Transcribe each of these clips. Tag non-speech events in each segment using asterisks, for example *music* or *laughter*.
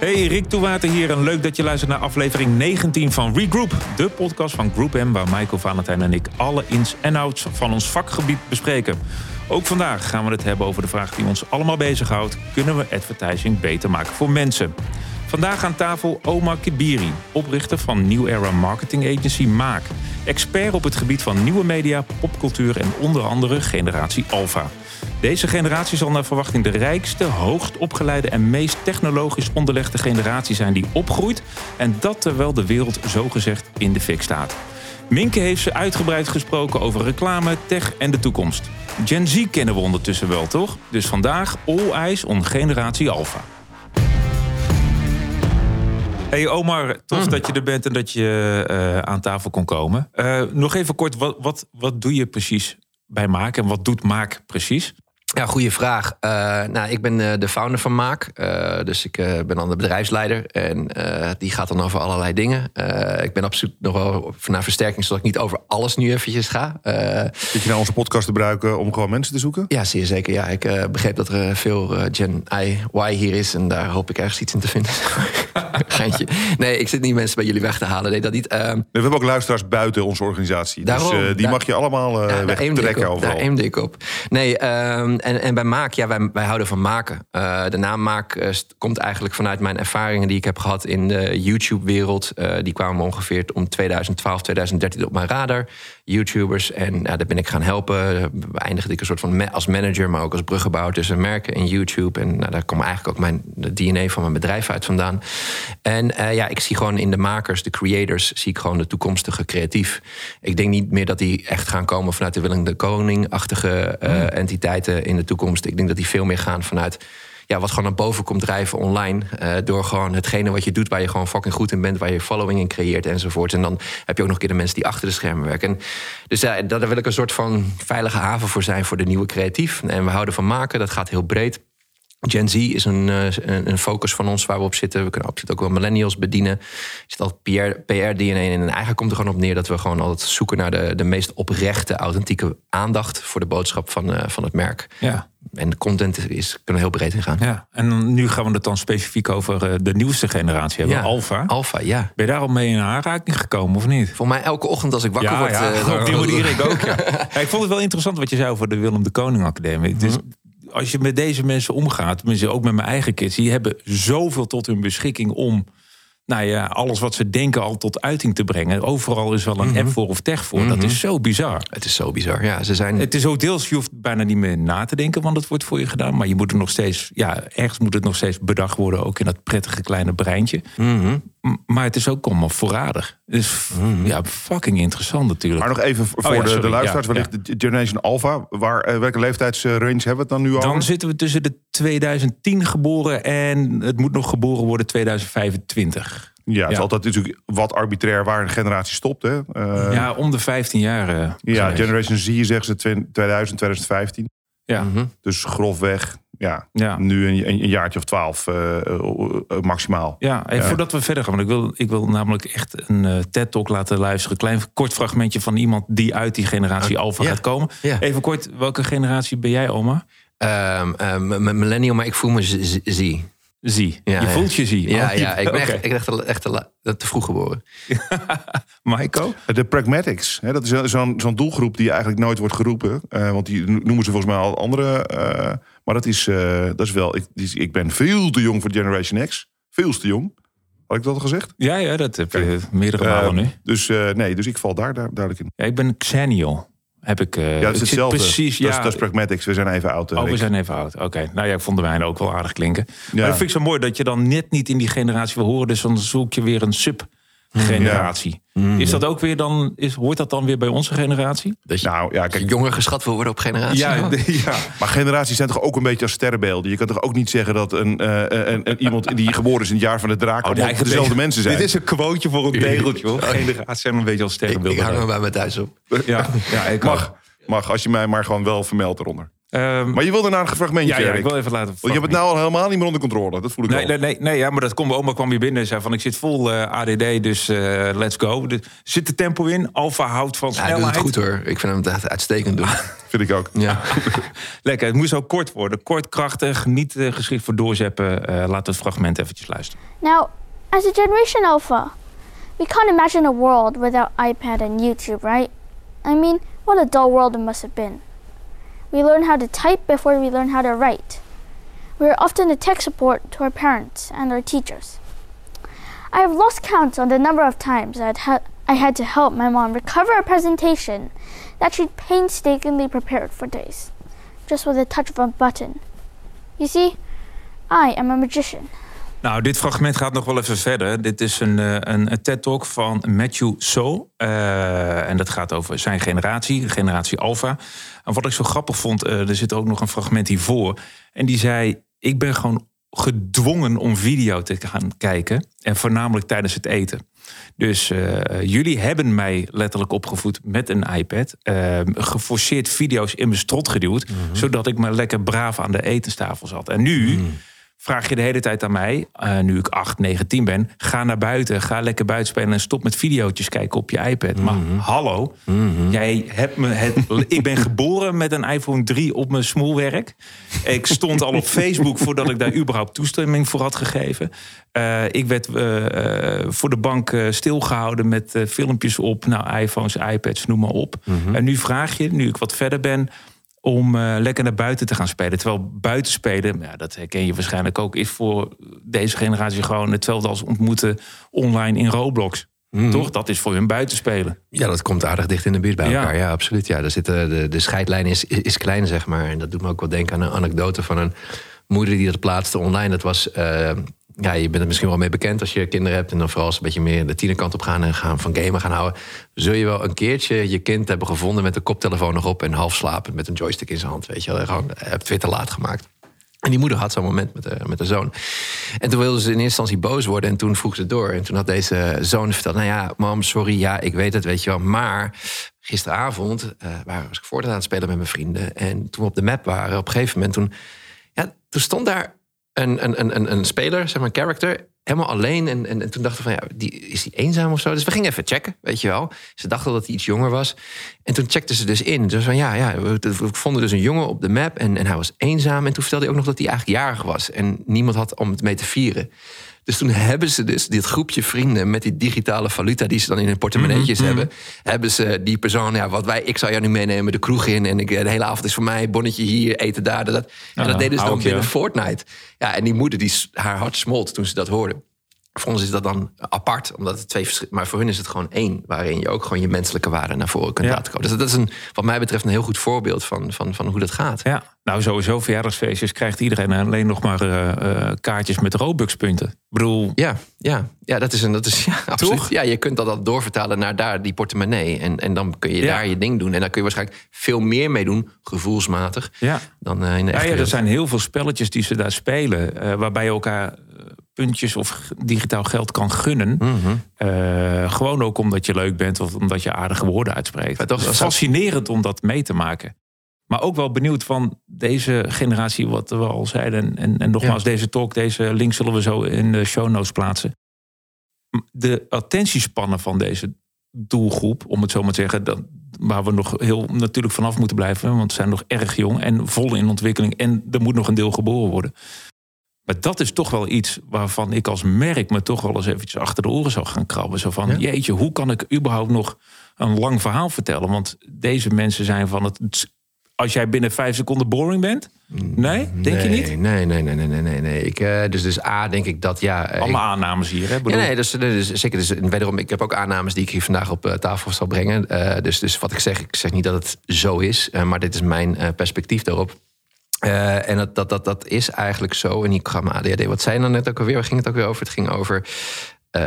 Hey, Rick Toewater hier en leuk dat je luistert naar aflevering 19 van Regroup. De podcast van Group M waar Michael Valentijn en ik alle ins en outs van ons vakgebied bespreken. Ook vandaag gaan we het hebben over de vraag die ons allemaal bezighoudt. Kunnen we advertising beter maken voor mensen? Vandaag aan tafel Omar Kibiri, oprichter van New Era Marketing Agency Maak. Expert op het gebied van nieuwe media, popcultuur en onder andere generatie Alpha. Deze generatie zal naar verwachting de rijkste, hoogst opgeleide en meest technologisch onderlegde generatie zijn die opgroeit. En dat terwijl de wereld zogezegd in de fik staat. Minke heeft ze uitgebreid gesproken over reclame, tech en de toekomst. Gen Z kennen we ondertussen wel, toch? Dus vandaag all eyes on generatie Alpha. Hey Omar, tof dat je er bent en dat je uh, aan tafel kon komen. Uh, nog even kort, wat, wat, wat doe je precies bij Maak en wat doet Maak precies? Ja, goede vraag. Uh, nou, ik ben uh, de founder van Maak. Uh, dus ik ben dan de bedrijfsleider. En die gaat dan over allerlei dingen. ik ben absoluut nog wel naar versterking, zodat ik niet over alles nu eventjes ga. Zit je nou onze podcast te gebruiken om gewoon mensen te zoeken? Ja, zeer zeker. Ja, ik begreep dat er veel Gen I, Y hier is. En daar hoop ik ergens iets in te vinden. *laughs* Geintje. Nee, ik zit niet mensen bij jullie weg te halen. Nee, dat niet. Ehm. we hebben ook luisteraars buiten onze organisatie. Daarom, dus die daar, mag je allemaal ja, wegtrekken overal. Daar aimde ik op. Nee, en, en bij Maak, ja, wij, wij houden van maken. Uh, de naam Maak uh, komt eigenlijk vanuit mijn ervaringen die ik heb gehad in de YouTube-wereld. Uh, die kwamen ongeveer om 2012, 2013 op mijn radar. YouTubers. En daar ben ik gaan helpen. Eindigde ik een soort van als manager, maar ook als bruggenbouwer tussen merken en YouTube. En nou, daar komt eigenlijk ook mijn de DNA van mijn bedrijf uit vandaan. En ja, ik zie gewoon in de makers, de creators, zie ik gewoon de toekomstige creatief. Ik denk niet meer dat die echt gaan komen vanuit de Willem de Koning-achtige mm. entiteiten in de toekomst. Ik denk dat die veel meer gaan vanuit ja, wat gewoon naar boven komt drijven online. Uh, door gewoon hetgene wat je doet, waar je gewoon fucking goed in bent, waar je following in creëert enzovoort. En dan heb je ook nog een keer de mensen die achter de schermen werken. En dus ja, daar wil ik een soort van veilige haven voor zijn voor de nieuwe creatief. En we houden van maken, dat gaat heel breed. Gen Z is een, een, focus van ons waar we op zitten. We kunnen absoluut ook wel millennials bedienen. Er zit al PR-DNA in. En eigenlijk komt er gewoon op neer dat we gewoon altijd zoeken naar de, de meest oprechte, authentieke aandacht voor de boodschap van, uh, van het merk. Ja. En de content is, kunnen heel breed in gaan. Ja, en nu gaan we het dan specifiek over uh, de nieuwste generatie hebben, ja, Alpha. Alpha, ja. Ben je daar al mee in aanraking gekomen of niet? Voor mij elke ochtend als ik wakker ja, word. Ja, uh, op die *laughs* manier ik ook. Ja. ik vond het wel interessant wat je zei over de Willem de Koning Academie. Dus als je met deze mensen omgaat, ook met mijn eigen kids, die hebben zoveel tot hun beschikking om nou ja, alles wat ze denken al tot uiting te brengen. Overal is wel een app voor of tech voor. Dat is zo bizar. Het is zo bizar, ja. Ze zijn... Het is ook deels, je hoeft bijna niet meer na te denken... want het wordt voor je gedaan. Maar je moet er nog steeds, ja, ergens moet het nog steeds bedacht worden... ook in dat prettige kleine breintje. Maar het is ook allemaal voorradig. Dus ja, fucking interessant natuurlijk. Maar nog even voor oh, ja, de, de, luisteraars, ja, wellicht de Generation Alpha. Waar, uh, welke leeftijdsrange hebben we het dan nu al? Dan zitten we tussen de 2010 geboren en het moet nog geboren worden 2025. Ja, het is altijd natuurlijk wat arbitrair waar een generatie stopt. Hè? Uh, ja, om de 15 jaar. Uh, ja, Generation Z zeggen ze 2000, 2015. Ja. Mm -hmm. Dus grofweg ja, ja. nu een, een, jaartje of twaalf uh, uh, maximaal. Ja, voordat we verder gaan, want ik wil, ik wil namelijk echt een uh, TED-talk laten luisteren. Een klein kort fragmentje van iemand die uit die generatie Alpha gaat komen. Even kort, welke generatie ben jij, oma? Um, millennial, maar ik voel me zie. Zie. Ja, je voelt je zie. Ja, ja. ik ben echt, ik echt, echt te, te, vroeg geboren. *laughs* Michael? De pragmatics. Hè, dat is zo'n zo'n doelgroep die eigenlijk nooit wordt geroepen. Uh, want die noemen ze volgens mij al andere. Uh, maar dat is, uh, dat is wel. Ik, ik ben veel te jong voor Generation X. Veel te jong. Had ik dat al gezegd? Ja, ja dat heb je meerdere malen nu. Dus nee, dus ik val daar, daar duidelijk in. Ja, ik ben Xennial heb ik. Uh, ja, het is hetzelfde. Precies, ja. Dat is, dat is pragmatics. We zijn even oud. Oh, we zijn even oud. Oké. Nou ja, ik vond de mijne ook wel aardig klinken. Ja. Maar dat vind ik zo mooi dat je dan net niet in die generatie wil horen. Dus dan zoek je weer een sub generatie. Mm, is dat ook weer dan, is, hoort dat dan weer bij onze generatie? Dat je nou, ja, kijk, jonger geschat wil worden op generatie. Ja, *laughs* ja, maar generaties zijn toch ook een beetje als sterrenbeelden. Je kan toch ook niet zeggen dat een, uh, een, een iemand die geboren is in het jaar van de draak oh, de dezelfde mensen zijn. Dit is een quoteje voor een tegeltje. Hoor. Generaties zijn een beetje als sterrenbeelden. Ik, ik hang er bij mijn thuis op. Ja, ja ik mag, mag, als je mij maar gewoon wel vermeldt eronder. Ehm, Maar je wilde naar een fragmentje, ja, ja, ik wil even laten. Want je hebt het nou al helemaal niet meer onder controle. Dat voel ik Nee, al. nee, nee, nee, ja, maar dat komt. Mijn oma kwam hier binnen en zei van... ik zit vol eh, ADD, dus eh, let's go. Er zit de tempo in. Alfa houdt van Ja, hij doet snelheid. het goed hoor. Ik vind hem het echt uitstekend doen. *laughs* Vind ik ook. Ja. *laughs* *laughs* Lekker, het moest ook kort worden. Kort, krachtig, niet eh, geschikt voor doorzeppen. Eh laten we het fragment eventjes luisteren. Now, as a Generation Alpha, we can't imagine a world without iPad and YouTube, right? I mean, what a dull world it must have been. We learn how to type before we learn how to write. We are often a tech support to our parents and our teachers. I have lost count on the number of times I'd ha- I had to help my mom recover a presentation that she'd painstakingly prepared for days, just with a touch of a button. You see, I am a magician. Nou, dit fragment gaat nog wel even verder. Dit is een, eh, een, een TED-talk van Matthew So. Eh, en dat gaat over zijn generatie, generatie Alpha. En wat ik zo grappig vond, eh, er zit ook nog een fragment hiervoor. En die zei, ik ben gewoon gedwongen om video te gaan kijken. En voornamelijk tijdens het eten. Dus jullie hebben mij letterlijk opgevoed met een iPad. geforceerd video's in mijn strot geduwd. Zodat ik maar lekker braaf aan de etenstafel zat. En nu vraag je de hele tijd aan mij, eh, nu ik 8, 9, 10 ben, ga naar buiten, ga lekker buiten spelen en stop met video's kijken op je iPad. Maar hallo, jij hebt me het. *laughs* ik ben geboren met een iPhone 3 op mijn smoelwerk. Ik stond al op Facebook voordat ik daar überhaupt toestemming voor had gegeven. Eh, ik werd eh, voor de bank eh, stilgehouden met filmpjes op, nou, iPhones, iPads, noem maar op. En nu vraag je, nu ik wat verder ben, om eh, lekker naar buiten te gaan spelen. Terwijl buiten spelen, ja, dat herken je waarschijnlijk ook, is voor deze generatie gewoon hetzelfde als ontmoeten online in Roblox. Toch? Dat is voor hun buiten spelen. Ja, dat komt aardig dicht in de buurt bij elkaar. Ja, absoluut. Ja, daar de, de scheidlijn is, is klein, zeg maar. En dat doet me ook wel denken aan een anekdote van een moeder die dat plaatste online. Dat was, eh, ja, je bent er misschien wel mee bekend als je kinderen hebt... en dan vooral als een beetje meer de tienerkant op gaan... en gaan van gamen gaan houden. Zul je wel een keertje je kind hebben gevonden met de koptelefoon nog op... en half slapend met een joystick in zijn hand, weet je wel. Gewoon, eh, hebt Twitter laat gemaakt. En die moeder had zo'n moment met de, met de zoon. En toen wilde ze in eerste instantie boos worden. En toen vroeg ze door. En toen had deze zoon verteld... nou ja, mam, sorry, ja, ik weet het, weet je wel. Maar gisteravond eh waren, was ik voort aan het spelen met mijn vrienden. En toen we op de map waren, op een gegeven moment... toen, ja, toen stond daar een, een, een, een, speler, zeg maar een character... helemaal alleen. En, en, en toen dachten we van, ja, die, is die eenzaam of zo? Dus we gingen even checken, weet je wel. Ze dachten dat hij iets jonger was. En toen checkten ze dus in. Dus van, ja, ja we, we vonden dus een jongen op de map... En, en hij was eenzaam. En toen vertelde hij ook nog dat hij eigenlijk jarig was. En niemand had om het mee te vieren. Dus toen hebben ze dus dit groepje vrienden met die digitale valuta die ze dan in hun portemonneetjes hebben, hebben ze die persoon, ja, wat wij, ik zou jou nu meenemen de kroeg in en ik, de hele avond is voor mij, bonnetje hier, eten daar, dat. En Ja, dat deden ze dan binnen ja. Fortnite. Ja, en die moeder die haar hart smolt toen ze dat hoorde. Vonden ze dat dan apart, omdat het twee. Maar voor hun is het gewoon één, waarin je ook gewoon je menselijke waarde naar voren kunt Ja. laten komen. Dus dat is een, wat mij betreft, een heel goed voorbeeld van, van, van hoe dat gaat. Ja, nou sowieso verjaardagsfeestjes krijgt iedereen alleen nog maar eh, eh, kaartjes met Robux-punten. Ik bedoel, Ja, ja, ja, dat is een, dat is ja, absoluut. Toch? Ja, je kunt dat dan doorvertalen naar daar die portemonnee en en dan kun je Ja. daar je ding doen en daar kun je waarschijnlijk veel meer mee doen, gevoelsmatig, ja. dan eh, in de Ja, echte ja, er zijn heel veel spelletjes die ze daar spelen, waarbij je elkaar puntjes of digitaal geld kan gunnen. Mhm. Eh, gewoon ook omdat je leuk bent of omdat je aardige woorden uitspreekt. Maar Het is fascinerend om dat mee te maken. Maar ook wel benieuwd van deze generatie, wat we al zeiden. En, en, en nogmaals, deze talk, deze link zullen we zo in de show notes plaatsen. De attentiespannen van deze doelgroep, om het zo maar te zeggen, dat, waar we nog heel natuurlijk vanaf moeten blijven, want ze zijn nog erg jong en vol in ontwikkeling en er moet nog een deel geboren worden. Maar dat is toch wel iets waarvan ik als merk me toch wel eens eventjes achter de oren zou gaan krabben. Zo van, Ja. jeetje, hoe kan ik überhaupt nog een lang verhaal vertellen? Want deze mensen zijn van het... Als jij binnen vijf seconden boring bent? Nee? Denk je niet? Nee, nee, nee, nee, nee, nee. nee. Ik, eh, dus, dus A, denk ik dat ja. eh, ik- Allemaal aannames hier, hè? Ja, nee, dus, dus, zeker. Dus, wederom, ik heb ook aannames die ik hier vandaag op eh, tafel zal brengen. Eh, dus, dus wat ik zeg, ik zeg niet dat het zo is, eh, maar dit is mijn eh, perspectief daarop. Eh, en dat, dat, dat, dat is eigenlijk zo in die programma ADHD. Wat zei je nou net ook alweer? Waar ging het ook weer over? Het ging over eh,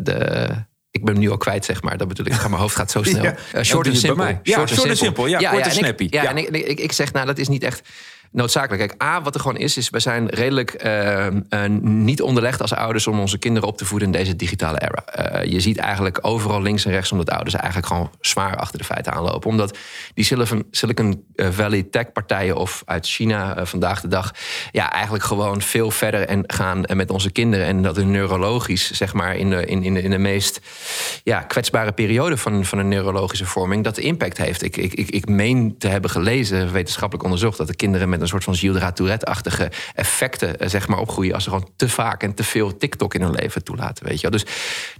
de... Ik ben hem nu al kwijt, zeg maar. Dat bedoel ik. Mijn hoofd gaat zo *laughs* snel. Ja, Eh, short simple. mij. Ja, short and simple. Ja, kort en en snappy. Ja, Ja. en ik, ik, ik zeg, nou, dat is niet echt... noodzakelijk. Kijk, A, wat er gewoon is, is wij zijn redelijk eh, eh, niet onderlegd als ouders om onze kinderen op te voeden in deze digitale era. Eh, je ziet eigenlijk overal links en rechts omdat ouders eigenlijk gewoon zwaar achter de feiten aanlopen. Omdat die Silicon, Valley tech partijen of uit China vandaag de dag ja, eigenlijk gewoon veel verder en gaan met onze kinderen. En dat hun neurologisch, zeg maar, in de, in, in, in de meest ja, kwetsbare periode van, van een neurologische vorming, dat impact heeft. Ik, ik, ik, ik meen te hebben gelezen, wetenschappelijk onderzocht, dat de kinderen met een soort van Gilles de Tourette-achtige effecten eh, zeg maar, opgroeien als ze gewoon te vaak en te veel TikTok in hun leven toelaten. Weet je wel. Dus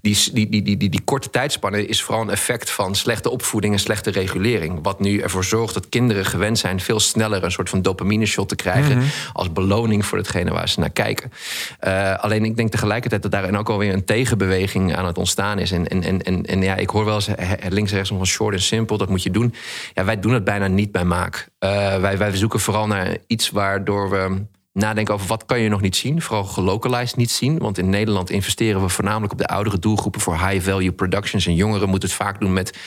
die, die, die, die, die, die korte tijdspanne is vooral een effect van slechte opvoeding en slechte regulering. Wat nu ervoor zorgt dat kinderen gewend zijn veel sneller een soort van dopamine shot te krijgen mhm. als beloning voor hetgene waar ze naar kijken. Uh, alleen ik denk tegelijkertijd dat daarin ook alweer een tegenbeweging aan het ontstaan is. En, en, en, en, en ja, ik hoor wel eens links en rechts van short en simpel, dat moet je doen. Ja, wij doen het bijna niet bij Maak. Uh, wij, wij zoeken vooral naar iets waardoor we nadenken over wat kan je nog niet zien. Vooral gelocalized niet zien. Want in Nederland investeren we voornamelijk op de oudere doelgroepen voor high-value productions. En jongeren moeten het vaak doen met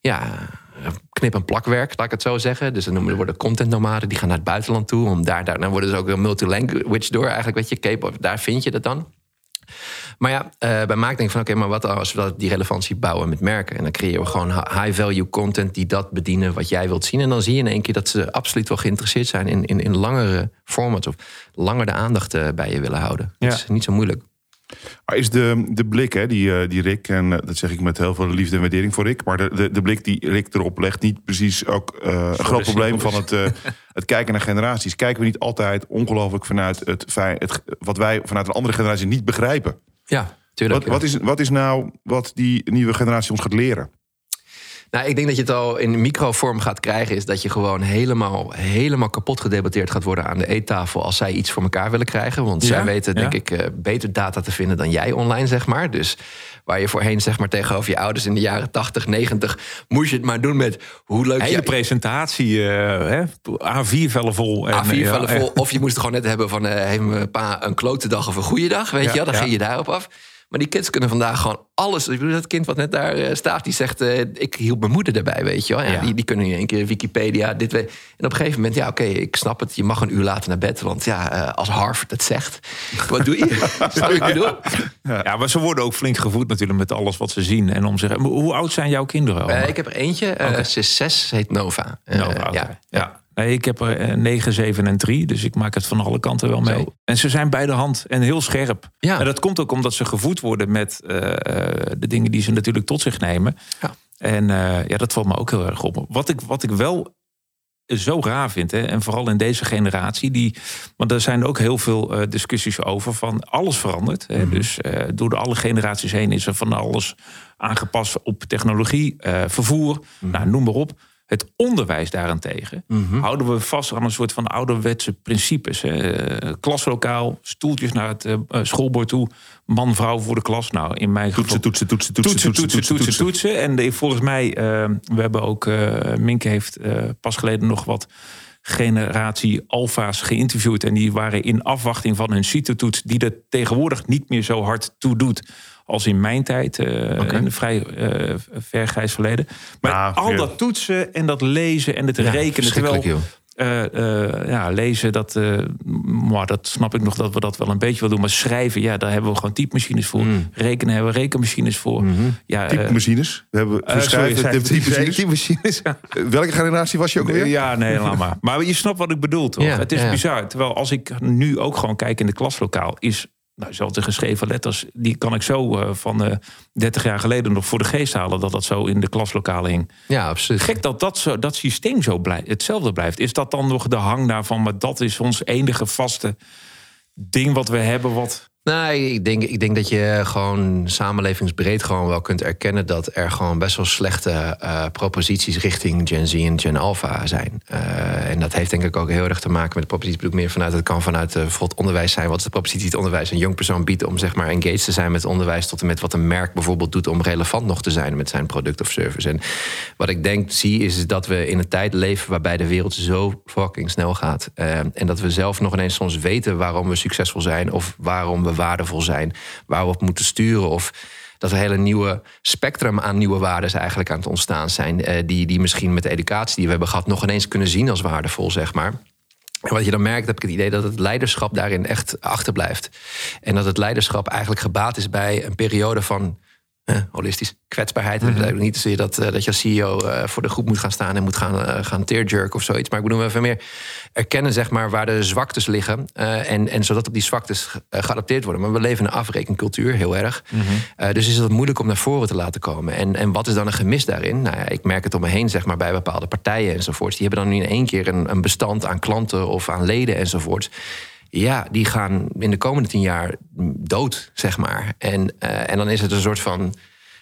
ja, knip- en plakwerk, laat ik het zo zeggen. Dus dan worden content nomaden. Die gaan naar het buitenland toe. Om daar, daar, dan worden ze ook multilanguage door. Eigenlijk weet je, daar vind je dat dan. Maar ja, uh, bij Maak denk ik van oké, maar wat als we die relevantie bouwen met merken? En dan creëren we gewoon high-value content die dat bedienen wat jij wilt zien. En dan zie je in één keer dat ze absoluut wel geïnteresseerd zijn in, in, in langere formats of langer de aandacht uh, bij je willen houden. Ja. Dat is niet zo moeilijk. Maar is de, de blik, hè, die, uh, die Rick, en dat zeg ik met heel veel liefde en waardering voor Rick, maar de, de, de blik die Rick erop legt, niet precies ook een groot probleem van het, *laughs* het kijken naar generaties. Kijken we niet altijd ongelooflijk vanuit het, het, wat wij vanuit een andere generatie niet begrijpen? Ja, tuurlijk. Wat, wat, is, wat is nou wat die nieuwe generatie ons gaat leren? Nou, ik denk dat je het al in microvorm gaat krijgen, is dat je gewoon helemaal, helemaal kapot gedebatteerd gaat worden aan de eettafel als zij iets voor elkaar willen krijgen. Want zij weten, denk ik, eh, beter data te vinden dan jij online, zeg maar. Dus waar je voorheen, zeg maar, tegenover je ouders in de jaren 80, 90, moest je het maar doen met hoe leuk Hele je... presentatie, uh, A4-vellen vol. A4-vellen vol. Of je moest het gewoon net hebben van, uh, heeft mijn pa een klote dag of een goede dag, weet je Dan ging je daarop af. Maar die kids kunnen vandaag gewoon alles. Ik bedoel, dat kind wat net daar uh, staat, die zegt: uh, Ik hielp mijn moeder erbij, weet je wel. Ja, Die, die kunnen in één keer Wikipedia. Dit, en op een gegeven moment, ja, oké, ik snap het. Je mag een uur later naar bed. Want ja, uh, als Harvard het zegt, wat doe je? *laughs* Snap ik bedoel? Ja. ja, maar ze worden ook flink gevoed natuurlijk met alles wat ze zien. En om zich, hoe oud zijn jouw kinderen? ik heb er eentje. Okay. Ze is zes, heet Nova. Nova ja. ja. Nee, ik heb er 9, eh, 7 en 3. Dus ik maak het van alle kanten wel mee. Zo. En ze zijn bij de hand en heel scherp. Ja. En dat komt ook omdat ze gevoed worden met uh, de dingen die ze natuurlijk tot zich nemen. Ja. En uh, ja, dat valt me ook heel erg op. Wat ik, wat ik wel zo raar vind, hè, en vooral in deze generatie, die, want er zijn ook heel veel uh, discussies over van alles verandert. Hè, mm -hmm. Dus door de alle generaties heen is er van alles aangepast op technologie, vervoer, mm -hmm. nou, noem maar op. Het onderwijs daarentegen mm houden we vast aan een soort van ouderwetse principes. Hè. Klaslokaal, stoeltjes naar het uh, schoolbord toe, man, vrouw voor de klas. Nou, in mijn toetsen, geval, toetsen, toetsen, toetsen, toetsen, toetsen, toetsen, toetsen. En de, volgens mij, uh, we hebben ook, uh, Minke heeft pas geleden nog wat generatie alfa's geïnterviewd. En die waren in afwachting van hun CITO-toets, die er tegenwoordig niet meer zo hard toe doet als in mijn tijd, uh, okay. in een vrij uh, ver grijs verleden. Maar ah, al dat toetsen en dat lezen en het ja, rekenen. Terwijl, uh, ja, lezen, dat, maar dat snap ik nog dat we dat wel een beetje wel doen. Maar schrijven, ja, daar hebben we gewoon typemachines voor. Mm. Rekenen hebben we rekenmachines voor. Mm -hmm. ja, typemachines? We hebben uh, schrijven, *laughs* typemachines. Welke generatie was je ook weer? Ja, nee, laat maar. *laughs* Maar je snapt wat ik bedoel, toch? Ja, het is ja. bizar. Terwijl als ik nu ook gewoon kijk in de klaslokaal... is nou, zelfs de geschreven letters, die kan ik zo uh, van uh, 30 jaar geleden nog voor de geest halen dat dat zo in de klaslokalen hing. Ja, absoluut. Gek dat dat, zo, dat systeem zo blij, hetzelfde blijft. Is dat dan nog de hang daarvan? Maar dat is ons enige vaste ding wat we hebben, wat Nee, ik denk, ik denk dat je gewoon samenlevingsbreed gewoon wel kunt erkennen dat er gewoon best wel slechte uh, proposities richting Gen Z en Gen Alpha zijn. Uh, en dat heeft denk ik ook heel erg te maken met de propositie. Ik meer vanuit het kan vanuit uh, bijvoorbeeld onderwijs zijn. Wat is de propositie die het onderwijs een jong persoon biedt om zeg maar engaged te zijn met het onderwijs, tot en met wat een merk bijvoorbeeld doet om relevant nog te zijn met zijn product of service. En wat ik denk zie is dat we in een tijd leven waarbij de wereld zo fucking snel gaat. en dat we zelf nog ineens soms weten waarom we succesvol zijn of waarom we waardevol zijn, waar we op moeten sturen. Of dat er hele nieuwe spectrum aan nieuwe waarden eigenlijk aan het ontstaan zijn. Eh, die, die misschien met de educatie die we hebben gehad nog ineens kunnen zien als waardevol, zeg maar. En wat je dan merkt, heb ik het idee dat het leiderschap daarin echt achterblijft. En dat het leiderschap eigenlijk gebaat is bij een periode van holistisch kwetsbaarheid. Mm -hmm. niet zozeer dat, dat je als CEO uh, voor de groep moet gaan staan en moet gaan, gaan tearjerk of zoiets. Maar ik bedoel even meer erkennen zeg maar, waar de zwaktes liggen. En, en zodat op die zwaktes geadapteerd worden. Maar we leven in een afrekencultuur, heel erg. Mm -hmm. dus is het moeilijk om naar voren te laten komen. En, en wat is dan een gemis daarin? Nou ja, ik merk het om me heen zeg maar, bij bepaalde partijen enzovoorts. Die hebben dan in één keer een, een bestand aan klanten of aan leden enzovoorts ja, die gaan in de komende tien jaar dood, zeg maar. En, uh, en dan is het een soort van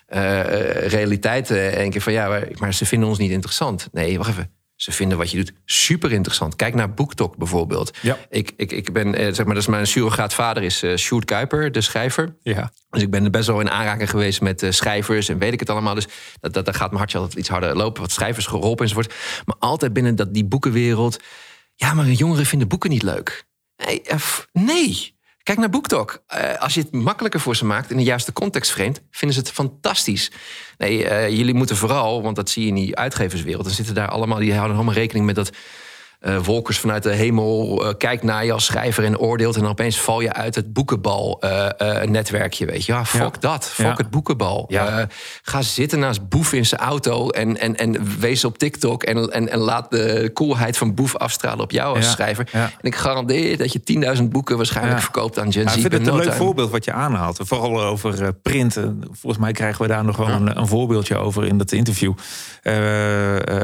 uh, realiteit. Uh, een keer van ja, maar ze vinden ons niet interessant. Nee, wacht even. Ze vinden wat je doet super interessant. Kijk naar BookTok bijvoorbeeld. Ja. Ik, ik, ik ben, zeg maar, dat is mijn surrogaatvader is uh, Sjoerd Kuiper, de schrijver. Ja. Dus ik ben best wel in aanraking geweest met uh, schrijvers en weet ik het allemaal. Dus dat, dat, dat gaat mijn hartje altijd iets harder lopen. Wat schrijvers geholpen enzovoort. Maar altijd binnen dat, die boekenwereld. Ja, maar jongeren vinden boeken niet leuk. Nee, nee. Kijk naar BookTok. Uh, als je het makkelijker voor ze maakt in de juiste context vreemd, vinden ze het fantastisch. Nee, uh, jullie moeten vooral, want dat zie je in die uitgeverswereld, dan zitten daar allemaal, die houden allemaal rekening met dat uh, wolkers vanuit de hemel uh, kijkt naar je als schrijver en oordeelt. En dan opeens val je uit het boekenbal-netwerkje. weet je, ja, fuck ja. dat. Fuck ja. het boekenbal. Ja. Ga zitten naast Boef in zijn auto en, en, en wees op TikTok. En, en, en laat de coolheid van Boef afstralen op jou als schrijver. En ik garandeer dat je 10.000 boeken waarschijnlijk verkoopt aan Gen Z. ik vind het een leuk voorbeeld wat je aanhaalt. Vooral over printen. Volgens mij krijgen we daar nog wel een, een, voorbeeldje over in dat interview.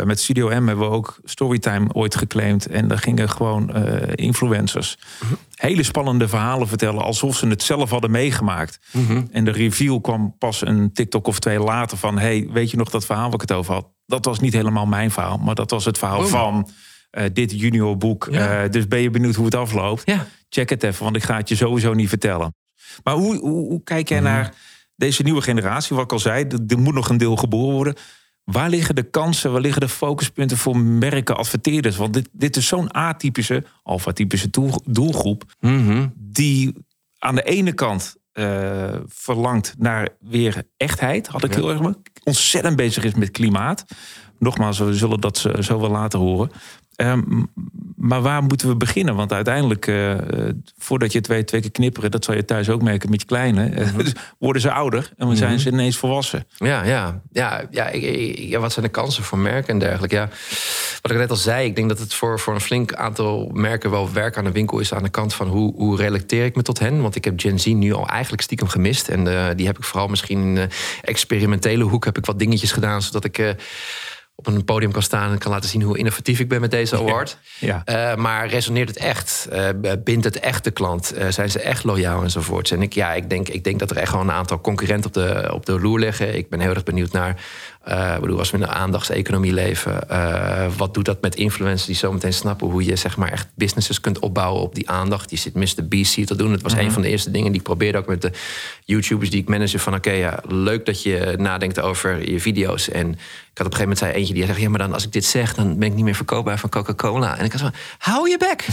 met Studio M hebben we ook Storytime ooit geclaimd. En daar gingen gewoon uh, influencers Mhm. hele spannende verhalen vertellen. alsof ze het zelf hadden meegemaakt. Mhm. En de reveal kwam pas een TikTok of twee later van: hey, weet je nog dat verhaal waar ik het over had? Dat was niet helemaal mijn verhaal, maar dat was het verhaal Oh. van uh, dit juniorboek. Ja. Uh, dus ben je benieuwd hoe het afloopt? Ja. Check het even, want ik ga het je sowieso niet vertellen. Maar hoe, hoe, hoe kijk jij Mhm. naar deze nieuwe generatie? Wat ik al zei, er er moet nog een deel geboren worden. Waar liggen de kansen, waar liggen de focuspunten voor merken, adverteerders? Want dit, dit is zo'n atypische, alfa-typische doel- doelgroep... Mhm. die aan de ene kant eh, verlangt naar weer echtheid, had ik Ja. heel erg. Ontzettend bezig is met klimaat. Nogmaals, we zullen dat zo zo wel later horen. Ehm, maar waar moeten we beginnen? Want uiteindelijk, eh, voordat je het weet, twee keer knipperen... dat zal je thuis ook merken met je kleine... eh, worden ze ouder en dan zijn ze ineens volwassen. Ja, ja, ja, ja, ja, wat zijn de kansen voor merken en dergelijke? Ja, wat ik net al zei, ik denk dat het voor, voor een flink aantal merken wel werk aan de winkel is aan de kant van hoe, hoe relateer ik me tot hen. Want ik heb Gen Z nu al eigenlijk stiekem gemist. En eh, die heb ik vooral misschien in de experimentele hoek heb ik wat dingetjes gedaan, zodat ik. Op een podium kan staan en kan laten zien hoe innovatief ik ben met deze award. Ja. Eh, maar resoneert het echt? Eh, bindt het echt de klant? Eh, zijn ze echt loyaal enzovoorts? En ik, ja, ik, denk, ik denk dat er echt gewoon een aantal concurrenten op de, op de loer liggen. Ik ben heel erg benieuwd naar... ik bedoel, als we in een aandachtseconomie leven... eh, wat doet dat met influencers die zometeen snappen... hoe je zeg maar, echt businesses kunt opbouwen op die aandacht? Je zit Mr. BC te doen. Het was een van de eerste dingen die ik probeerde ook met de YouTubers die ik manage. Van oké, ja, leuk dat je nadenkt over je video's. En ik had op een gegeven moment zei eentje die zegt... ja, maar dan als ik dit zeg, dan ben ik niet meer verkoopbaar van Coca-Cola. En ik was van, hou je bek!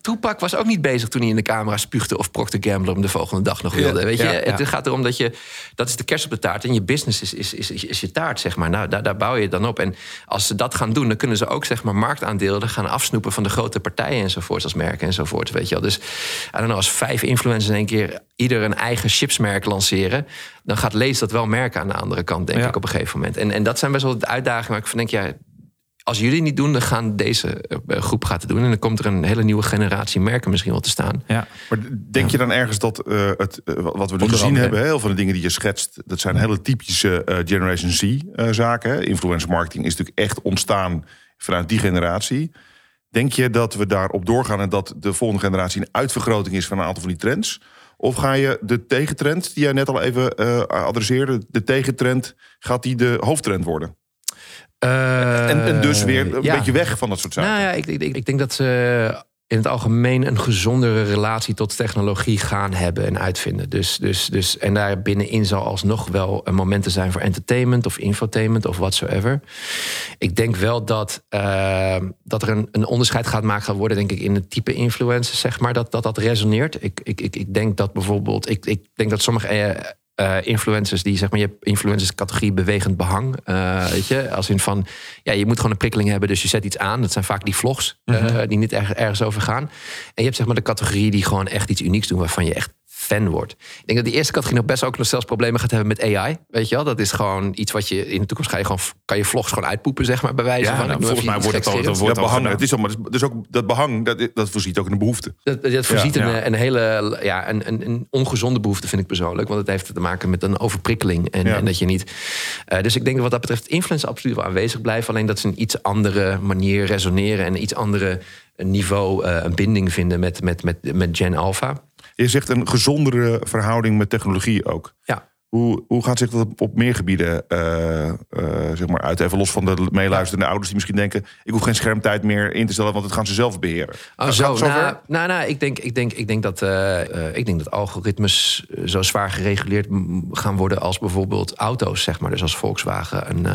Toepak was ook niet bezig toen hij in de camera spuugde... of Procter Gamble hem de volgende dag nog wilde. Weet je, ja, ja. het gaat erom dat je... dat is de kerst op de taart en je business is, is, is, is je taart, zeg maar. Nou, daar, daar bouw je het dan op. En als ze dat gaan doen, dan kunnen ze ook zeg maar, marktaandelen... gaan afsnoepen van de grote partijen enzovoort... als merken enzovoort, weet je wel. Dus I don't know, als vijf influencers in één keer... ieder een eigen chipsmerk lanceren... dan gaat Lees dat wel merken aan de andere kant, denk ik, op een gegeven moment. En, en dat zijn best wel de uitdagingen waar ik van denk... ja, als jullie niet doen, dan gaan deze eh, groep gaat het doen. En dan komt er een hele nieuwe generatie merken misschien wel te staan. Ja. Maar denk je dan ergens dat eh, het, eh, wat we nu gezien hebben, heel veel van de dingen die je schetst, dat zijn hele typische eh, Generation Z eh, zaken. Influencer marketing is natuurlijk echt ontstaan vanuit die generatie. Denk je dat we daarop doorgaan en dat de volgende generatie een uitvergroting is van een aantal van die trends? Of ga je de tegentrend, die jij net al even eh, adresseerde, de tegentrend, gaat die de hoofdtrend worden? En, en dus weer een ja. beetje weg van dat soort zaken. Nou ja, ik, ik, ik denk dat ze in het algemeen een gezondere relatie tot technologie gaan hebben en uitvinden. Dus, dus, dus, en daar binnenin zal alsnog wel een momenten zijn voor entertainment of infotainment of whatsoever. Ik denk wel dat, eh, dat er een, een onderscheid gaat maken gaan worden, denk ik, in het type influencers, zeg maar, dat dat, dat resoneert. Ik, ik, ik, ik denk dat bijvoorbeeld, ik, ik denk dat sommige eh, influencers die zeg maar, je hebt influencers categorie bewegend behang. eh, weet je, als in van ja, je moet gewoon een prikkeling hebben, dus je zet iets aan. Dat zijn vaak die vlogs eh, die niet erg, ergens over gaan. En je hebt zeg maar de categorie die gewoon echt iets unieks doen waarvan je echt fan wordt. Ik denk dat die eerste categorie nog best ook nog zelfs problemen gaat hebben met AI. Weet je wel, dat is gewoon iets wat je in de toekomst ga je gewoon kan je vlogs gewoon uitpoepen, zeg maar, bij wijze Ja, van. nou, volgens mij wordt het al- wordt dat al behangen, gedaan. het is allemaal, dus ook dat behang, dat, dat voorziet ook in een behoefte. Dat, dat voorziet Ja, een, ja. een hele ja, een, een, een ongezonde behoefte, vind ik persoonlijk. Want het heeft te maken met een overprikkeling. En, Ja. en dat je niet. eh, dus ik denk dat wat dat betreft influencer absoluut wel aanwezig blijven. Alleen dat ze een iets andere manier resoneren en een iets andere niveau eh, een binding vinden met, met, met, met Gen Alpha. Je zegt een gezondere verhouding met technologie ook. Ja. Hoe, hoe gaat zich dat op, meer gebieden eh, zeg maar uit? Even los van de meeluisterende ouders die misschien denken... ik hoef geen schermtijd meer in te stellen, want het gaan ze zelf beheren. Oh, zo. Nou, nou, nou, ik, denk, ik, denk, ik, denk dat, eh, ik denk dat algoritmes zo zwaar gereguleerd gaan worden als bijvoorbeeld auto's, zeg maar. Dus als Volkswagen een,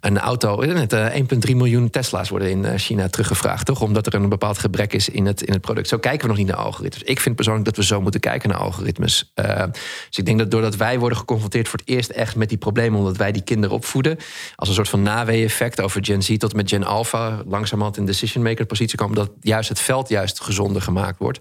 een auto. eh, Net, eh, 1,3 miljoen Tesla's worden in China teruggevraagd, toch? Omdat er een bepaald gebrek is in het, in het product. Zo kijken we nog niet naar algoritmes. Ik vind persoonlijk dat we zo moeten kijken naar algoritmes. Dus ik denk dat doordat wij worden geconfronteerd voor het eerst echt met die problemen, omdat wij die kinderen opvoeden, als een soort van naweeëffect over Gen Z tot met Gen Alpha, langzamerhand in decision maker positie komen, dat juist het veld juist gezonder gemaakt wordt.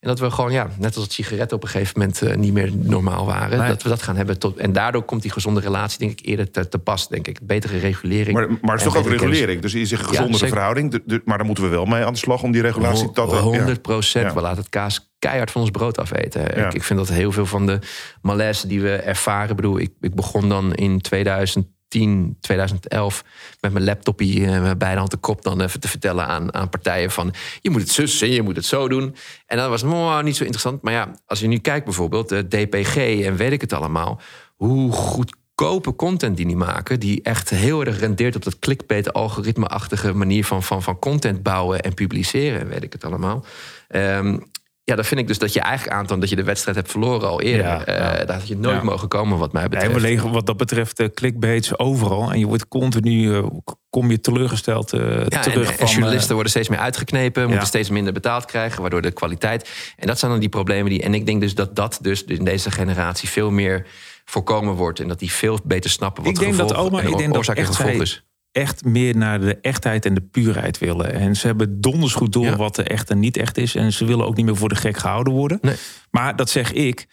En dat we gewoon, ja, net als het sigaretten op een gegeven moment eh, niet meer normaal waren, dat we dat gaan hebben. Tot, en daardoor komt die gezonde relatie, denk ik, eerder te, te pas, denk ik. Betere regulering. Maar, maar het is toch ook kennis. regulering. Dus je zegt een gezondere verhouding. Maar daar moeten we wel mee aan de slag om die regulatie... ja. 100 procent. Ja. We laten het kaas keihard van ons brood afeten. Ja. Ik, ik vind dat heel veel van de malaise die we ervaren. Ik bedoel, ik, ik begon dan in 2010, 2011 met mijn laptopje eh, met beide handen kop dan even te vertellen aan, aan partijen van je moet het zussen, je moet het zo doen. En dat was niet zo interessant. Maar ja, als je nu kijkt bijvoorbeeld de DPG en weet ik het allemaal, hoe goedkope content die die maken, die echt heel erg rendeert op dat clickbait algoritme-achtige manier van, van, van content bouwen en publiceren, en weet ik het allemaal. Ehm, ja, dan vind ik dus dat je eigenlijk aantoont dat je de wedstrijd hebt verloren al eerder. Ja, Eh, daar had je nooit Ja. mogen komen, wat mij betreft. we liggen wat dat betreft eh, clickbaits overal. En je wordt continu, eh, kom je teleurgesteld terug en, van... en journalisten worden steeds meer uitgeknepen, moeten steeds minder betaald krijgen, waardoor de kwaliteit. En dat zijn dan die problemen die. En ik denk dus dat dat dus in deze generatie veel meer voorkomen wordt en dat die veel beter snappen wat Ik de denk dat oma- en ik denk dat echt zij- is. Echt meer naar de echtheid en de puurheid willen. En ze hebben donders goed door Ja. wat er echt en niet echt is. En ze willen ook niet meer voor de gek gehouden worden. Nee. Maar dat zeg ik.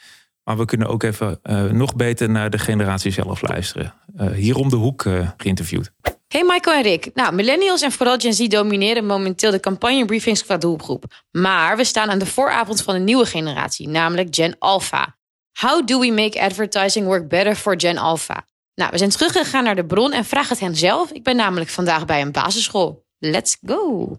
Maar we kunnen ook even eh, nog beter naar de generatie zelf luisteren. Eh, hier om de hoek eh, geïnterviewd. Hey Michael en Rick. Nou, millennials en vooral Gen Z domineren momenteel de campagnebriefings qua doelgroep. Maar we staan aan de vooravond van een nieuwe generatie, namelijk Gen Alpha. How do we make advertising work better for Gen Alpha? Nou, we zijn teruggegaan naar de bron en vragen het hen zelf. Ik ben namelijk vandaag bij een basisschool. Let's go.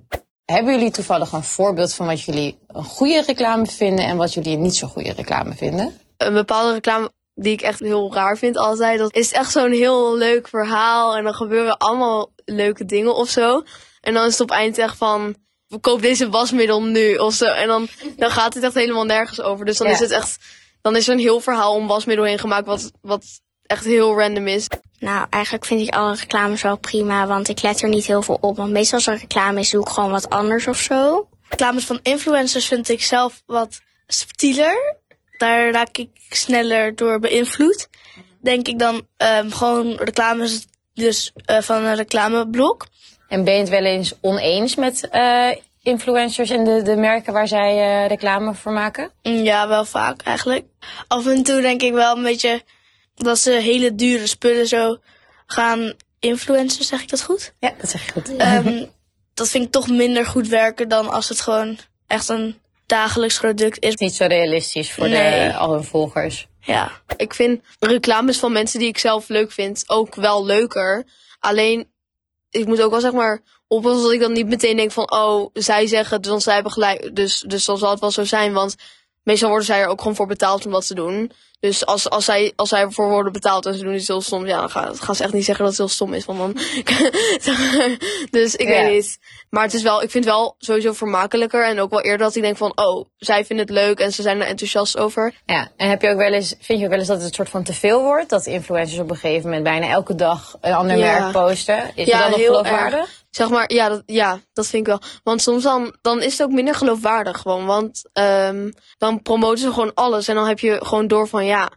Hebben jullie toevallig een voorbeeld van wat jullie een goede reclame vinden en wat jullie een niet zo goede reclame vinden? een bepaalde reclame die ik echt heel raar vind altijd. Dat is echt zo'n heel leuk verhaal. En dan gebeuren allemaal leuke dingen of zo. En dan is het op eind echt van... Koop deze wasmiddel nu of zo. En dan, dan gaat het echt helemaal nergens over. Dus dan Ja. is het echt... Dan is er een heel verhaal om wasmiddel heen gemaakt. Wat, wat echt heel random is. Nou, eigenlijk vind ik alle reclames wel prima, want ik let er niet heel veel op. Want meestal als er reclame is, doe ik gewoon wat anders of zo. reclames van influencers vind ik zelf wat subtieler. Daar raak ik sneller door beïnvloed. Denk ik dan ehm, gewoon reclames dus, eh, van een reclameblok. En ben je het wel eens oneens met eh, influencers en de, de merken waar zij eh, reclame voor maken? Mm, Ja, wel vaak eigenlijk. Af en toe denk ik wel een beetje dat ze hele dure spullen zo gaan influencen, zeg ik dat goed? Ja, dat zeg je goed. Ehm, *laughs* dat vind ik toch minder goed werken dan als het gewoon echt een dagelijks product is. Niet zo realistisch voor Nee. de, al hun volgers. Ja. Ik vind reclames van mensen die ik zelf leuk vind ook wel leuker. Alleen, ik moet ook wel zeg maar oppassen dat ik dan niet meteen denk van... Oh, zij zeggen, dus zij hebben gelijk. Dus, dus dan zal het wel zo zijn. Want meestal worden zij er ook gewoon voor betaald om wat te doen. Dus als, als, zij, als zij ervoor worden betaald en ze doen iets heel stom... Ja, dan gaan, gaan ze echt niet zeggen dat het heel stom is. Want dan... *laughs* dus ik Ja. weet niet. Maar het is wel, ik vind het wel sowieso vermakelijker. En ook wel eerder dat ik denk van... Oh, zij vinden het leuk en ze zijn er enthousiast over. Ja, en heb je ook wel eens, vind je ook wel eens dat het een soort van te veel wordt? Dat influencers op een gegeven moment bijna elke dag een ander Ja. merk posten? Is Ja, dat nog heel geloofwaardig? Zeg maar, ja dat, ja, dat vind ik wel. Want soms dan, dan is het ook minder geloofwaardig gewoon. Want ehm, dan promoten ze gewoon alles. En dan heb je gewoon door van, ja,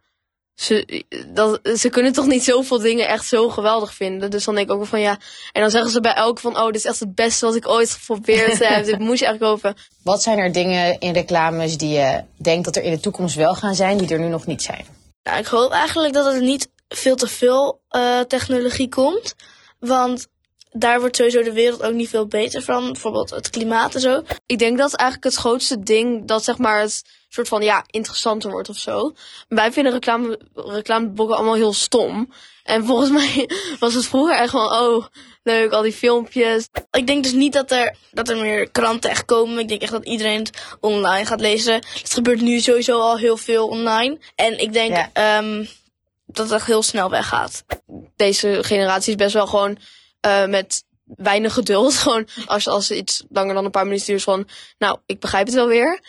ze, dat, ze kunnen toch niet zoveel dingen echt zo geweldig vinden. Dus dan denk ik ook wel van ja. En dan zeggen ze bij elk van, oh, dit is echt het beste wat ik ooit geprobeerd heb. *laughs* dit moest je echt kopen. Wat zijn er dingen in reclames die je denkt dat er in de toekomst wel gaan zijn, die er nu nog niet zijn? Ja, ik hoop eigenlijk dat er niet veel te veel eh, technologie komt. Want daar wordt sowieso de wereld ook niet veel beter van. Bijvoorbeeld het klimaat en zo. Ik denk dat eigenlijk het grootste ding dat zeg maar het soort van ja interessanter wordt of zo. Wij vinden reclame, reclamebokken allemaal heel stom. En volgens *laughs* mij was het vroeger echt gewoon oh leuk al die filmpjes. Ik denk dus niet dat er, dat er meer kranten echt komen. Ik denk echt dat iedereen het online gaat lezen. Het gebeurt nu sowieso al heel veel online. En ik denk Ja. ehm, dat het echt heel snel weggaat. Deze generatie is best wel gewoon eh, met weinig geduld. *laughs* Gewoon als, als iets langer dan een paar minuten duurt van nou ik begrijp het wel weer.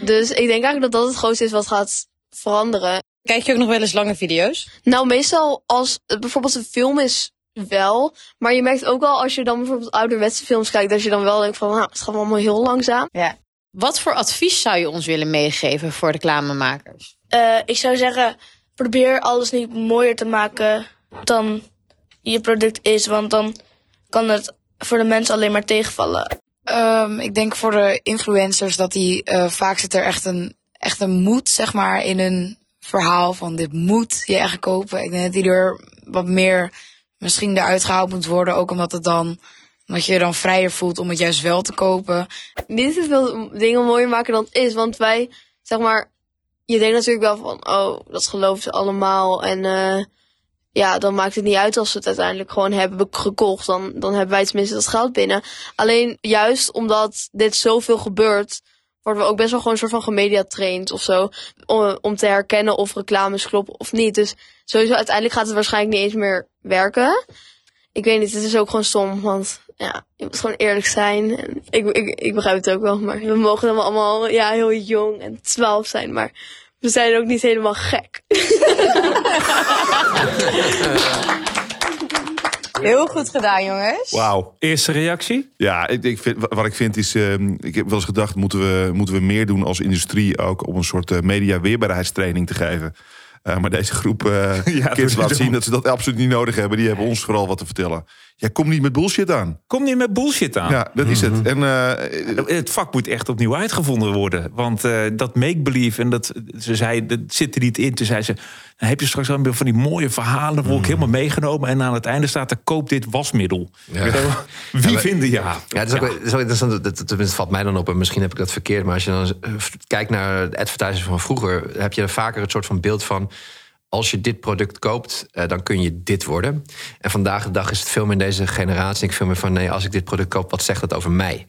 Dus ik denk eigenlijk dat dat het grootste is wat gaat veranderen. Kijk je ook nog wel eens lange video's? Nou, meestal als het bijvoorbeeld een film is wel. Maar je merkt ook wel als je dan bijvoorbeeld ouderwetse films kijkt, dat je dan wel denkt van, nou, het gaat allemaal heel langzaam. Ja. Wat voor advies zou je ons willen meegeven voor reclamemakers? Eh, ik zou zeggen, probeer alles niet mooier te maken dan je product is. Want dan kan het voor de mensen alleen maar tegenvallen. Ehm, ik denk voor de influencers dat die eh, vaak zit er echt een, echt een moed, zeg maar, in een verhaal van dit moet je echt kopen. Ik denk dat die er wat meer misschien eruit gehaald moet worden, ook omdat het dan, omdat je je dan vrijer voelt om het juist wel te kopen. Niet te veel dingen mooier maken dan het is. Want wij, zeg maar, je denkt natuurlijk wel van, oh, dat geloven ze allemaal. En eh, ja, dan maakt het niet uit als ze het uiteindelijk gewoon hebben gekocht. Dan, dan hebben wij tenminste dat geld binnen. Alleen juist omdat dit zoveel gebeurt, worden we ook best wel gewoon een soort van gemediatraind of zo. Om, om te herkennen of reclames kloppen of niet. Dus sowieso uiteindelijk gaat het waarschijnlijk niet eens meer werken. Ik weet niet, het is ook gewoon stom, want ja, je moet gewoon eerlijk zijn. En ik, ik, ik begrijp het ook wel, maar we mogen dan allemaal ja, heel jong en 12 zijn, maar we zijn ook niet helemaal gek. *laughs* Heel goed gedaan, jongens. Wauw. Eerste reactie? Ja, ik, ik vind, wat ik vind is, ehm, ik heb wel eens gedacht, moeten we, moeten we meer doen als industrie ook om een soort eh, media weerbaarheidstraining te geven. Eh, maar deze groep eh *laughs* Ja, kids laat zien dat ze dat absoluut niet nodig hebben. Die hebben ons vooral wat te vertellen. Jij komt niet met bullshit aan. Kom niet met bullshit aan. Ja, dat is het. En eh, Het vak moet echt opnieuw uitgevonden worden. Want eh, dat make-believe, en dat, ze zei, dat zit er niet in. Toen zei ze, dan heb je straks wel van die mooie verhalen... word Mhm. ik helemaal meegenomen. En aan het einde staat er, koop dit wasmiddel. Ja. Wie vinden ja? Ja, het is ook, het is ook interessant. Dat, dat, tenminste, valt mij dan op. En misschien heb ik dat verkeerd. Maar als je dan eh, kijkt naar de advertising van vroeger, heb je vaker het soort van beeld van. Als je dit product koopt, eh, dan kun je dit worden. En vandaag de dag is het veel meer in deze generatie. Ik veel meer van nee, als ik dit product koop, wat zegt dat over mij?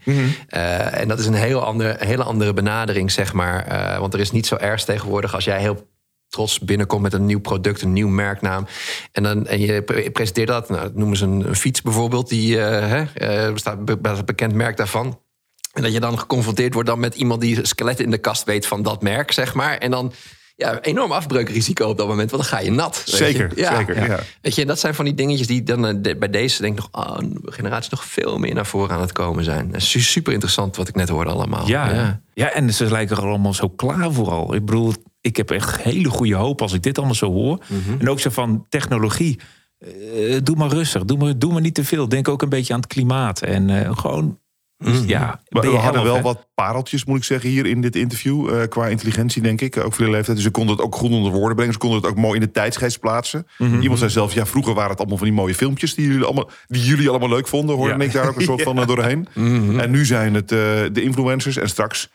Eh, en dat is een heel ander, hele andere benadering, zeg maar. Want er is niet zo erg tegenwoordig als jij heel trots binnenkomt met een nieuw product, een nieuw merknaam. En, dan, en je pre- presenteert dat. Nou, noemen ze een, een fiets bijvoorbeeld. Die eh, hè, eh, bestaat be- bekend merk daarvan. En dat je dan geconfronteerd wordt dan met iemand die skeletten in de kast weet van dat merk, zeg maar. En dan ja, enorm afbreukrisico op dat moment, want dan ga je nat. weet je. Zeker, zeker, ja. Weet je, en dat zijn van die dingetjes die dan eh, de- bij deze denk ik nog, oh, een generatie nog veel meer naar voren aan het komen zijn. Super interessant wat ik net hoorde allemaal. Ja, ja. ja, en ze lijken er allemaal zo klaar voor al. Ik bedoel, ik heb echt hele goede hoop als ik dit allemaal zo hoor. Mhm. En ook zo van technologie. eh, doe maar rustig, doe maar, doe maar niet te veel. Denk ook een beetje aan het klimaat. En eh, gewoon, ja. we, ben we je hadden wel hè? wat pareltjes, moet ik zeggen, hier in dit interview. eh, qua intelligentie, denk ik. Ook voor de leeftijd. Dus ze konden het ook goed onder woorden brengen. Ze konden het ook mooi in de tijdsgeest plaatsen. Mhm. Iemand zei zelf, ja, vroeger waren het allemaal van die mooie filmpjes... die jullie allemaal, die jullie allemaal leuk vonden. Hoorde Ja. ik daar ook een soort *laughs* van doorheen. Mhm. En nu zijn het de influencers. En straks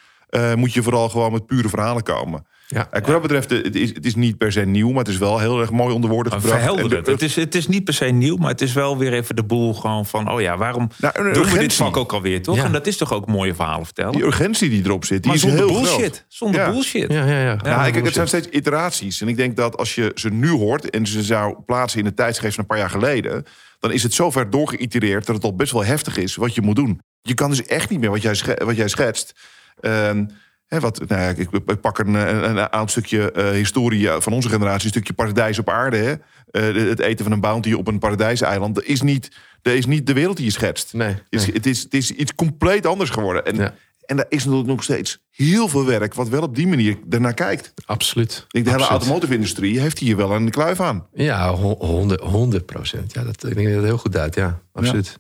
moet je vooral gewoon met pure verhalen komen. Ja. Wat dat betreft, eh, het is, het is niet per se nieuw... maar het is wel heel erg mooi onder woorden gebracht. Het. is, het is niet per se nieuw, maar het is wel weer even de boel gewoon van... oh ja, waarom Nou, doen we dit vak ook alweer, toch? Ja. En dat is toch ook mooie verhalen vertellen? Die urgentie die erop zit, die maar is zonder heel bullshit. groot. Zonder Ja. bullshit. Ja, ja, ja. Ja, Ja, kijk, het zijn steeds iteraties. En ik denk dat als je ze nu hoort en ze zou plaatsen in de tijdsgeest van een paar jaar geleden, dan is het zo ver doorgeïtereerd dat het al best wel heftig is wat je moet doen. Je kan dus echt niet meer wat jij, wat jij schetst. Ehm, hè, wat, nou ja, ik, ik pak een, een, een oud stukje eh, historie van onze generatie, een stukje paradijs op aarde. Hè? Eh, het eten van een bounty op een paradijseiland, dat is niet, dat is niet de wereld die je schetst. Nee, Het is, het, is, het is iets compleet anders geworden. En Ja. En daar is natuurlijk nog steeds heel veel werk... wat wel op die manier ernaar kijkt. Absoluut. Ik denk, de hele automotive-industrie heeft hier wel een kluif aan. Ja, ho- 100, 100 procent. Ja, dat, ik denk dat heel goed uit. Ja, absoluut.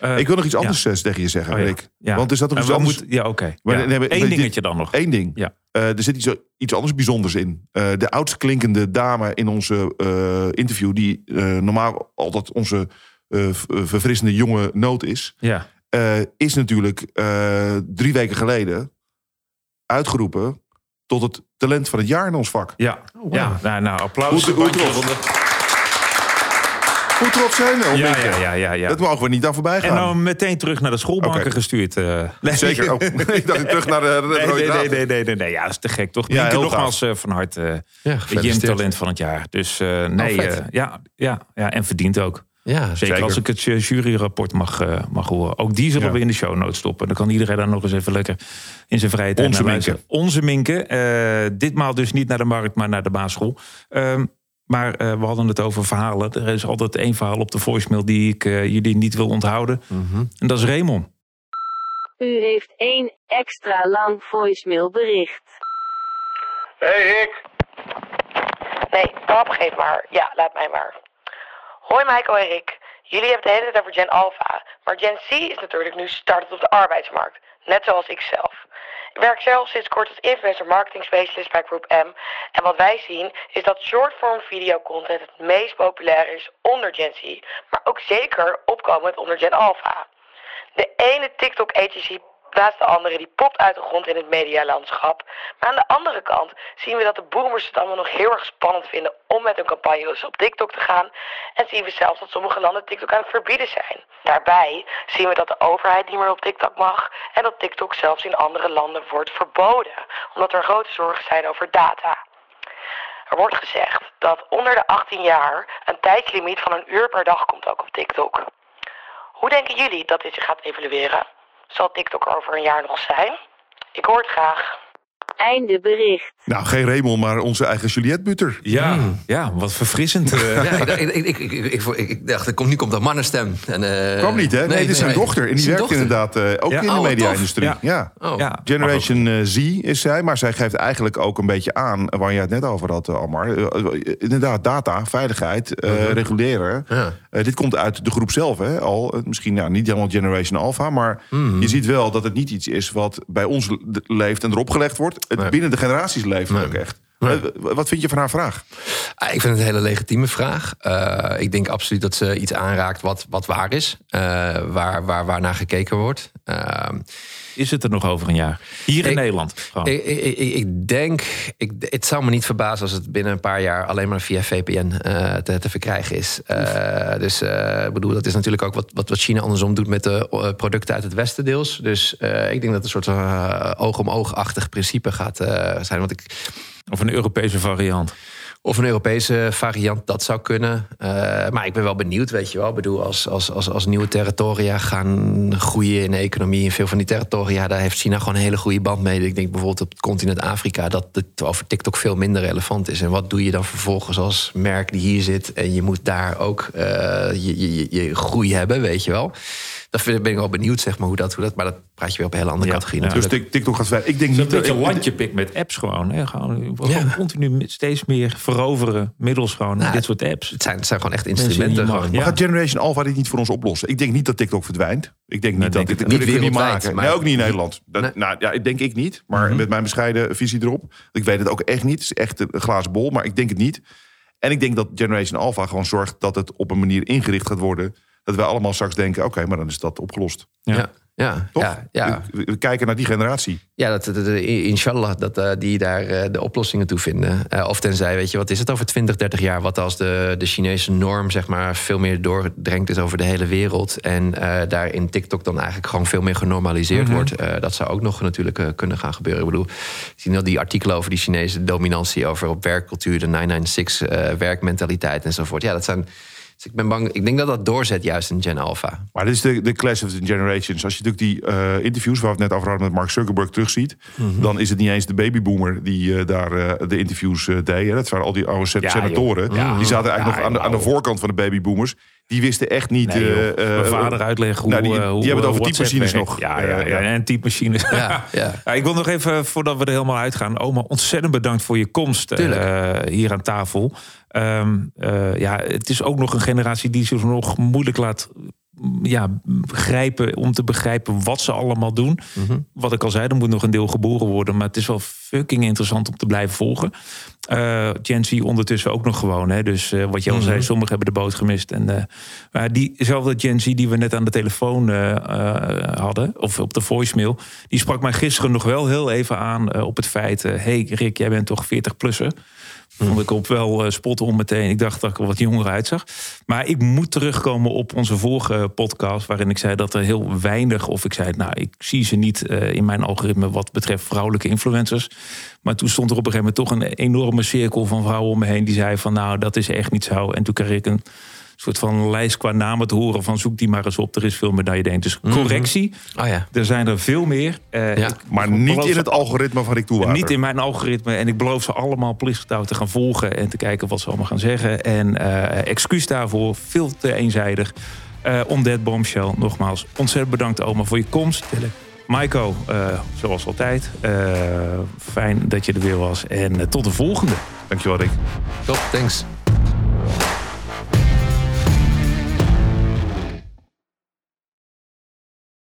Eh, ik wil nog iets anders eh, tegen je zeggen, Oh ja. Rick. Ja. Want is dat nog iets anders? ja, oké. Maar Ja. nee, Eén dingetje dan nog. Eén ding. Ja. Eh, er zit iets, iets anders bijzonders in. Eh, de oudst klinkende dame in onze eh, interview... die eh, normaal altijd onze verfrissende jonge noot is... Ja. eh, is natuurlijk eh, drie weken geleden uitgeroepen... tot het talent van het jaar in ons vak. Ja, ja. Nou, nou applaus. Hoe- hoe trots? Hoe trots zijn we? Ja, ja, ja, ja, ja. Dat mogen we niet aan voorbij gaan. En dan meteen terug naar de schoolbanken gestuurd. eh. Nee. Zeker. Oh, *laughs* ik dacht terug naar de, de Nee, rode nee, nee, nee, nee, nee, nee. Ja, dat is te gek, toch? Ja, nogmaals eh, van harte eh Ja. Jim-talent van het jaar. Dus eh, nee, ja, ja, ja, en verdient ook. Ja, Zeker, Zeker. als ik het ju- juryrapport mag, eh, mag horen. Ook die zullen Ja. we in de show notes stoppen. Dan kan iedereen daar nog eens even lekker in zijn vrije tijd Onze naar luisteren. Onze Minken. eh, ditmaal dus niet naar de markt, maar naar de basisschool. Ehm, maar eh, we hadden het over verhalen. Er is altijd één verhaal op de voicemail die ik eh, jullie niet wil onthouden. Mhm. En dat is Raymond. U heeft één extra lang voicemailbericht. Hey Rick. Nee, pap, geef maar. Ja, laat mij maar. Hoi Michael en Rick. Jullie hebben het de hele tijd over Gen Alpha. Maar Gen Z is natuurlijk nu startend op de arbeidsmarkt. Net zoals ik zelf. Ik werk zelf sinds kort als influencer marketing specialist bij Group M. En wat wij zien is dat shortform video content het meest populair is onder Gen Z. Maar ook zeker opkomend onder Gen Alpha. De ene TikTok agency naast de andere die popt uit de grond in het medialandschap. Maar aan de andere kant zien we dat de boomers het allemaal nog heel erg spannend vinden om met hun campagnes op TikTok te gaan. En zien we zelfs dat sommige landen TikTok aan het verbieden zijn. Daarbij zien we dat de overheid niet meer op TikTok mag en dat TikTok zelfs in andere landen wordt verboden. Omdat er grote zorgen zijn over data. Er wordt gezegd dat onder de 18 jaar een tijdslimiet van een uur per dag komt ook op TikTok. Hoe denken jullie dat dit zich gaat evalueren? Zal TikTok er over een jaar nog zijn? Ik hoor het graag. Einde bericht. Nou, geen Raymond, maar onze eigen Juliette Butter. Ja, ja wat verfrissend. eh. Ja, ik, dacht- ik, ik, ik, ik, ik, ik dacht, er komt, nu komt een mannenstem. En, eh, Kwam niet, hè? Nee, dit is zijn nee. dochter. En die werkt dochter. inderdaad eh, ook Ja, in de oh, media-industrie. Ja. Oh. Ja, Generation Z is zij, maar zij geeft eigenlijk ook een beetje aan... waar je het net over had, Almar. Inderdaad, data, veiligheid, eh, reguleren. Mhm. Ja. Eh, dit komt uit de groep zelf, hè? Al, misschien nou, niet helemaal Generation Alpha... maar Mhm. je ziet wel dat het niet iets is wat bij ons le- leeft en erop gelegd wordt. Het Nee. binnen de generaties leeft Nee. ook echt. Nee. Eh, wat vind je van haar vraag? Ah, Ik vind het een hele legitieme vraag. Eh, ik denk absoluut dat ze iets aanraakt wat, wat waar is. eh, waar, waar, waar naar gekeken wordt. Ehm, Is het er nog over een jaar? Hier in Ik- Nederland. ik, ik, ik, denk, ik, het zou me niet verbazen als het binnen een paar jaar alleen maar via VPN eh, te, te verkrijgen is. Eh, dus eh, ik bedoel, dat is natuurlijk ook wat, wat, wat China andersom doet met de producten uit het Westen deels. Dus ik denk dat het een soort oog-om-oog-achtig principe gaat zijn. Want ik, Of een Europese variant. Of een Europese variant, dat zou kunnen. Eh, maar ik ben wel benieuwd, weet je wel. Ik bedoel, als, als, als, als nieuwe territoria gaan groeien in de economie... in veel van die territoria, daar heeft China gewoon een hele goede band mee. Ik denk bijvoorbeeld op het continent Afrika... dat het over TikTok veel minder relevant is. En wat doe je dan vervolgens als merk die hier zit... en je moet daar ook eh, je, je, je, je groei hebben, weet je wel. Dat vind- ben ik wel benieuwd, zeg maar, hoe dat... Hoe dat maar dat praat je weer op een hele andere Ja, categorie ja. Dus TikTok gaat verder. Ik denk niet dat een landje pik met apps gewoon. Hè? gewoon continu steeds meer veroveren. Middels gewoon Nou, dit soort apps. het, zijn, het zijn gewoon echt instrumenten. je. Maar gaat Generation Alpha dit niet voor ons oplossen? Ik denk niet dat TikTok verdwijnt. Ik denk niet Nee, dat denk dit niet. Wereldwijd, maken. maar- Nee, ook niet in Nederland. Dat, Nee. Nou ja, denk ik niet. Maar met mijn bescheiden visie erop. Ik weet het ook echt niet. Het is echt een glazen bol, maar ik denk het niet. En ik denk dat Generation Alpha gewoon zorgt dat het op een manier ingericht gaat worden. Dat wij allemaal straks denken, oké, maar dan is dat opgelost. Ja, ja, Toch? ja, ja. We, we kijken naar die generatie. Ja, dat, inshallah dat eh, die daar eh, de oplossingen toe vinden. Eh, of tenzij, weet je, wat is het over 20, 30 jaar? Wat als de, de Chinese norm, zeg maar, veel meer doordrenkt is over de hele wereld. En eh, daar in TikTok dan eigenlijk gewoon veel meer genormaliseerd wordt. Eh, dat zou ook nog natuurlijk kunnen gaan gebeuren. Ik bedoel, je ziet al die artikelen over die Chinese dominantie, over op werkcultuur, de 996 eh, werkmentaliteit enzovoort. Ja, dat zijn. Dus ik ben bang, ik denk dat dat doorzet juist in Gen Alpha. Maar dit is de, de clash of the generations. Als je natuurlijk die eh, interviews waar we het net over hadden met Mark Zuckerberg terugziet, Mhm. dan is het niet eens de babyboomer die eh, daar eh, de interviews deed. hè. Dat waren al die oude sen- Ja, senatoren. Ja. Die zaten eigenlijk Ja, nog aan de, aan de voorkant van de babyboomers. die wisten echt niet... Nee, Mijn vader uitleggen hoe, nou, die, die hoe hebben het over typemachines nog. Ja, ja, ja, en typemachines. Ja, ja. *laughs* Ja, ik wil nog even, voordat we er helemaal uitgaan... Oma, ontzettend bedankt voor je komst hier aan tafel. Ehm, eh, ja, het is ook nog een generatie die zich nog moeilijk laat mm, ja, begrijpen... om te begrijpen wat ze allemaal doen. Mhm. Wat ik al zei, er moet nog een deel geboren worden... maar het is wel fucking interessant om te blijven volgen. Eh Gen Z ondertussen ook nog gewoon. Hè? Dus eh, wat je al Mhm. zei, sommigen hebben de boot gemist. En, maar diezelfde Gen Z die we net aan de telefoon hadden... of op de voicemail... die sprak mij gisteren nog wel heel even aan op het feit... hey Rick, jij bent toch 40-plusser? Vond ik op wel eh, spot om meteen. Ik dacht dat ik er wat jonger uitzag. Maar ik moet terugkomen op onze vorige podcast... waarin ik zei dat er heel weinig... of ik zei, nou, ik zie ze niet eh, in mijn algoritme... wat betreft vrouwelijke influencers. Maar toen stond er op een gegeven moment toch een enorme cirkel van vrouwen om me heen... die zei van, nou, dat is echt niet zo. En toen kreeg ik een soort van lijst qua namen te horen... van zoek die maar eens op, er is veel meer dan je denkt. Dus correctie, Oh ja. er zijn er veel meer. Eh, Ja. ik- Maar ik niet beloof in het algoritme van Rick Toewater. niet in mijn algoritme. En ik beloof ze allemaal plichtgetrouw te gaan volgen. En te kijken wat ze allemaal gaan zeggen. En eh, excuus daarvoor. Veel te eenzijdig. Eh on that bombshell. Nogmaals, ontzettend bedankt oma voor je komst. Maiko, eh, zoals altijd. eh, fijn dat je er weer was. En tot de volgende. Dankjewel Rick. Top, thanks.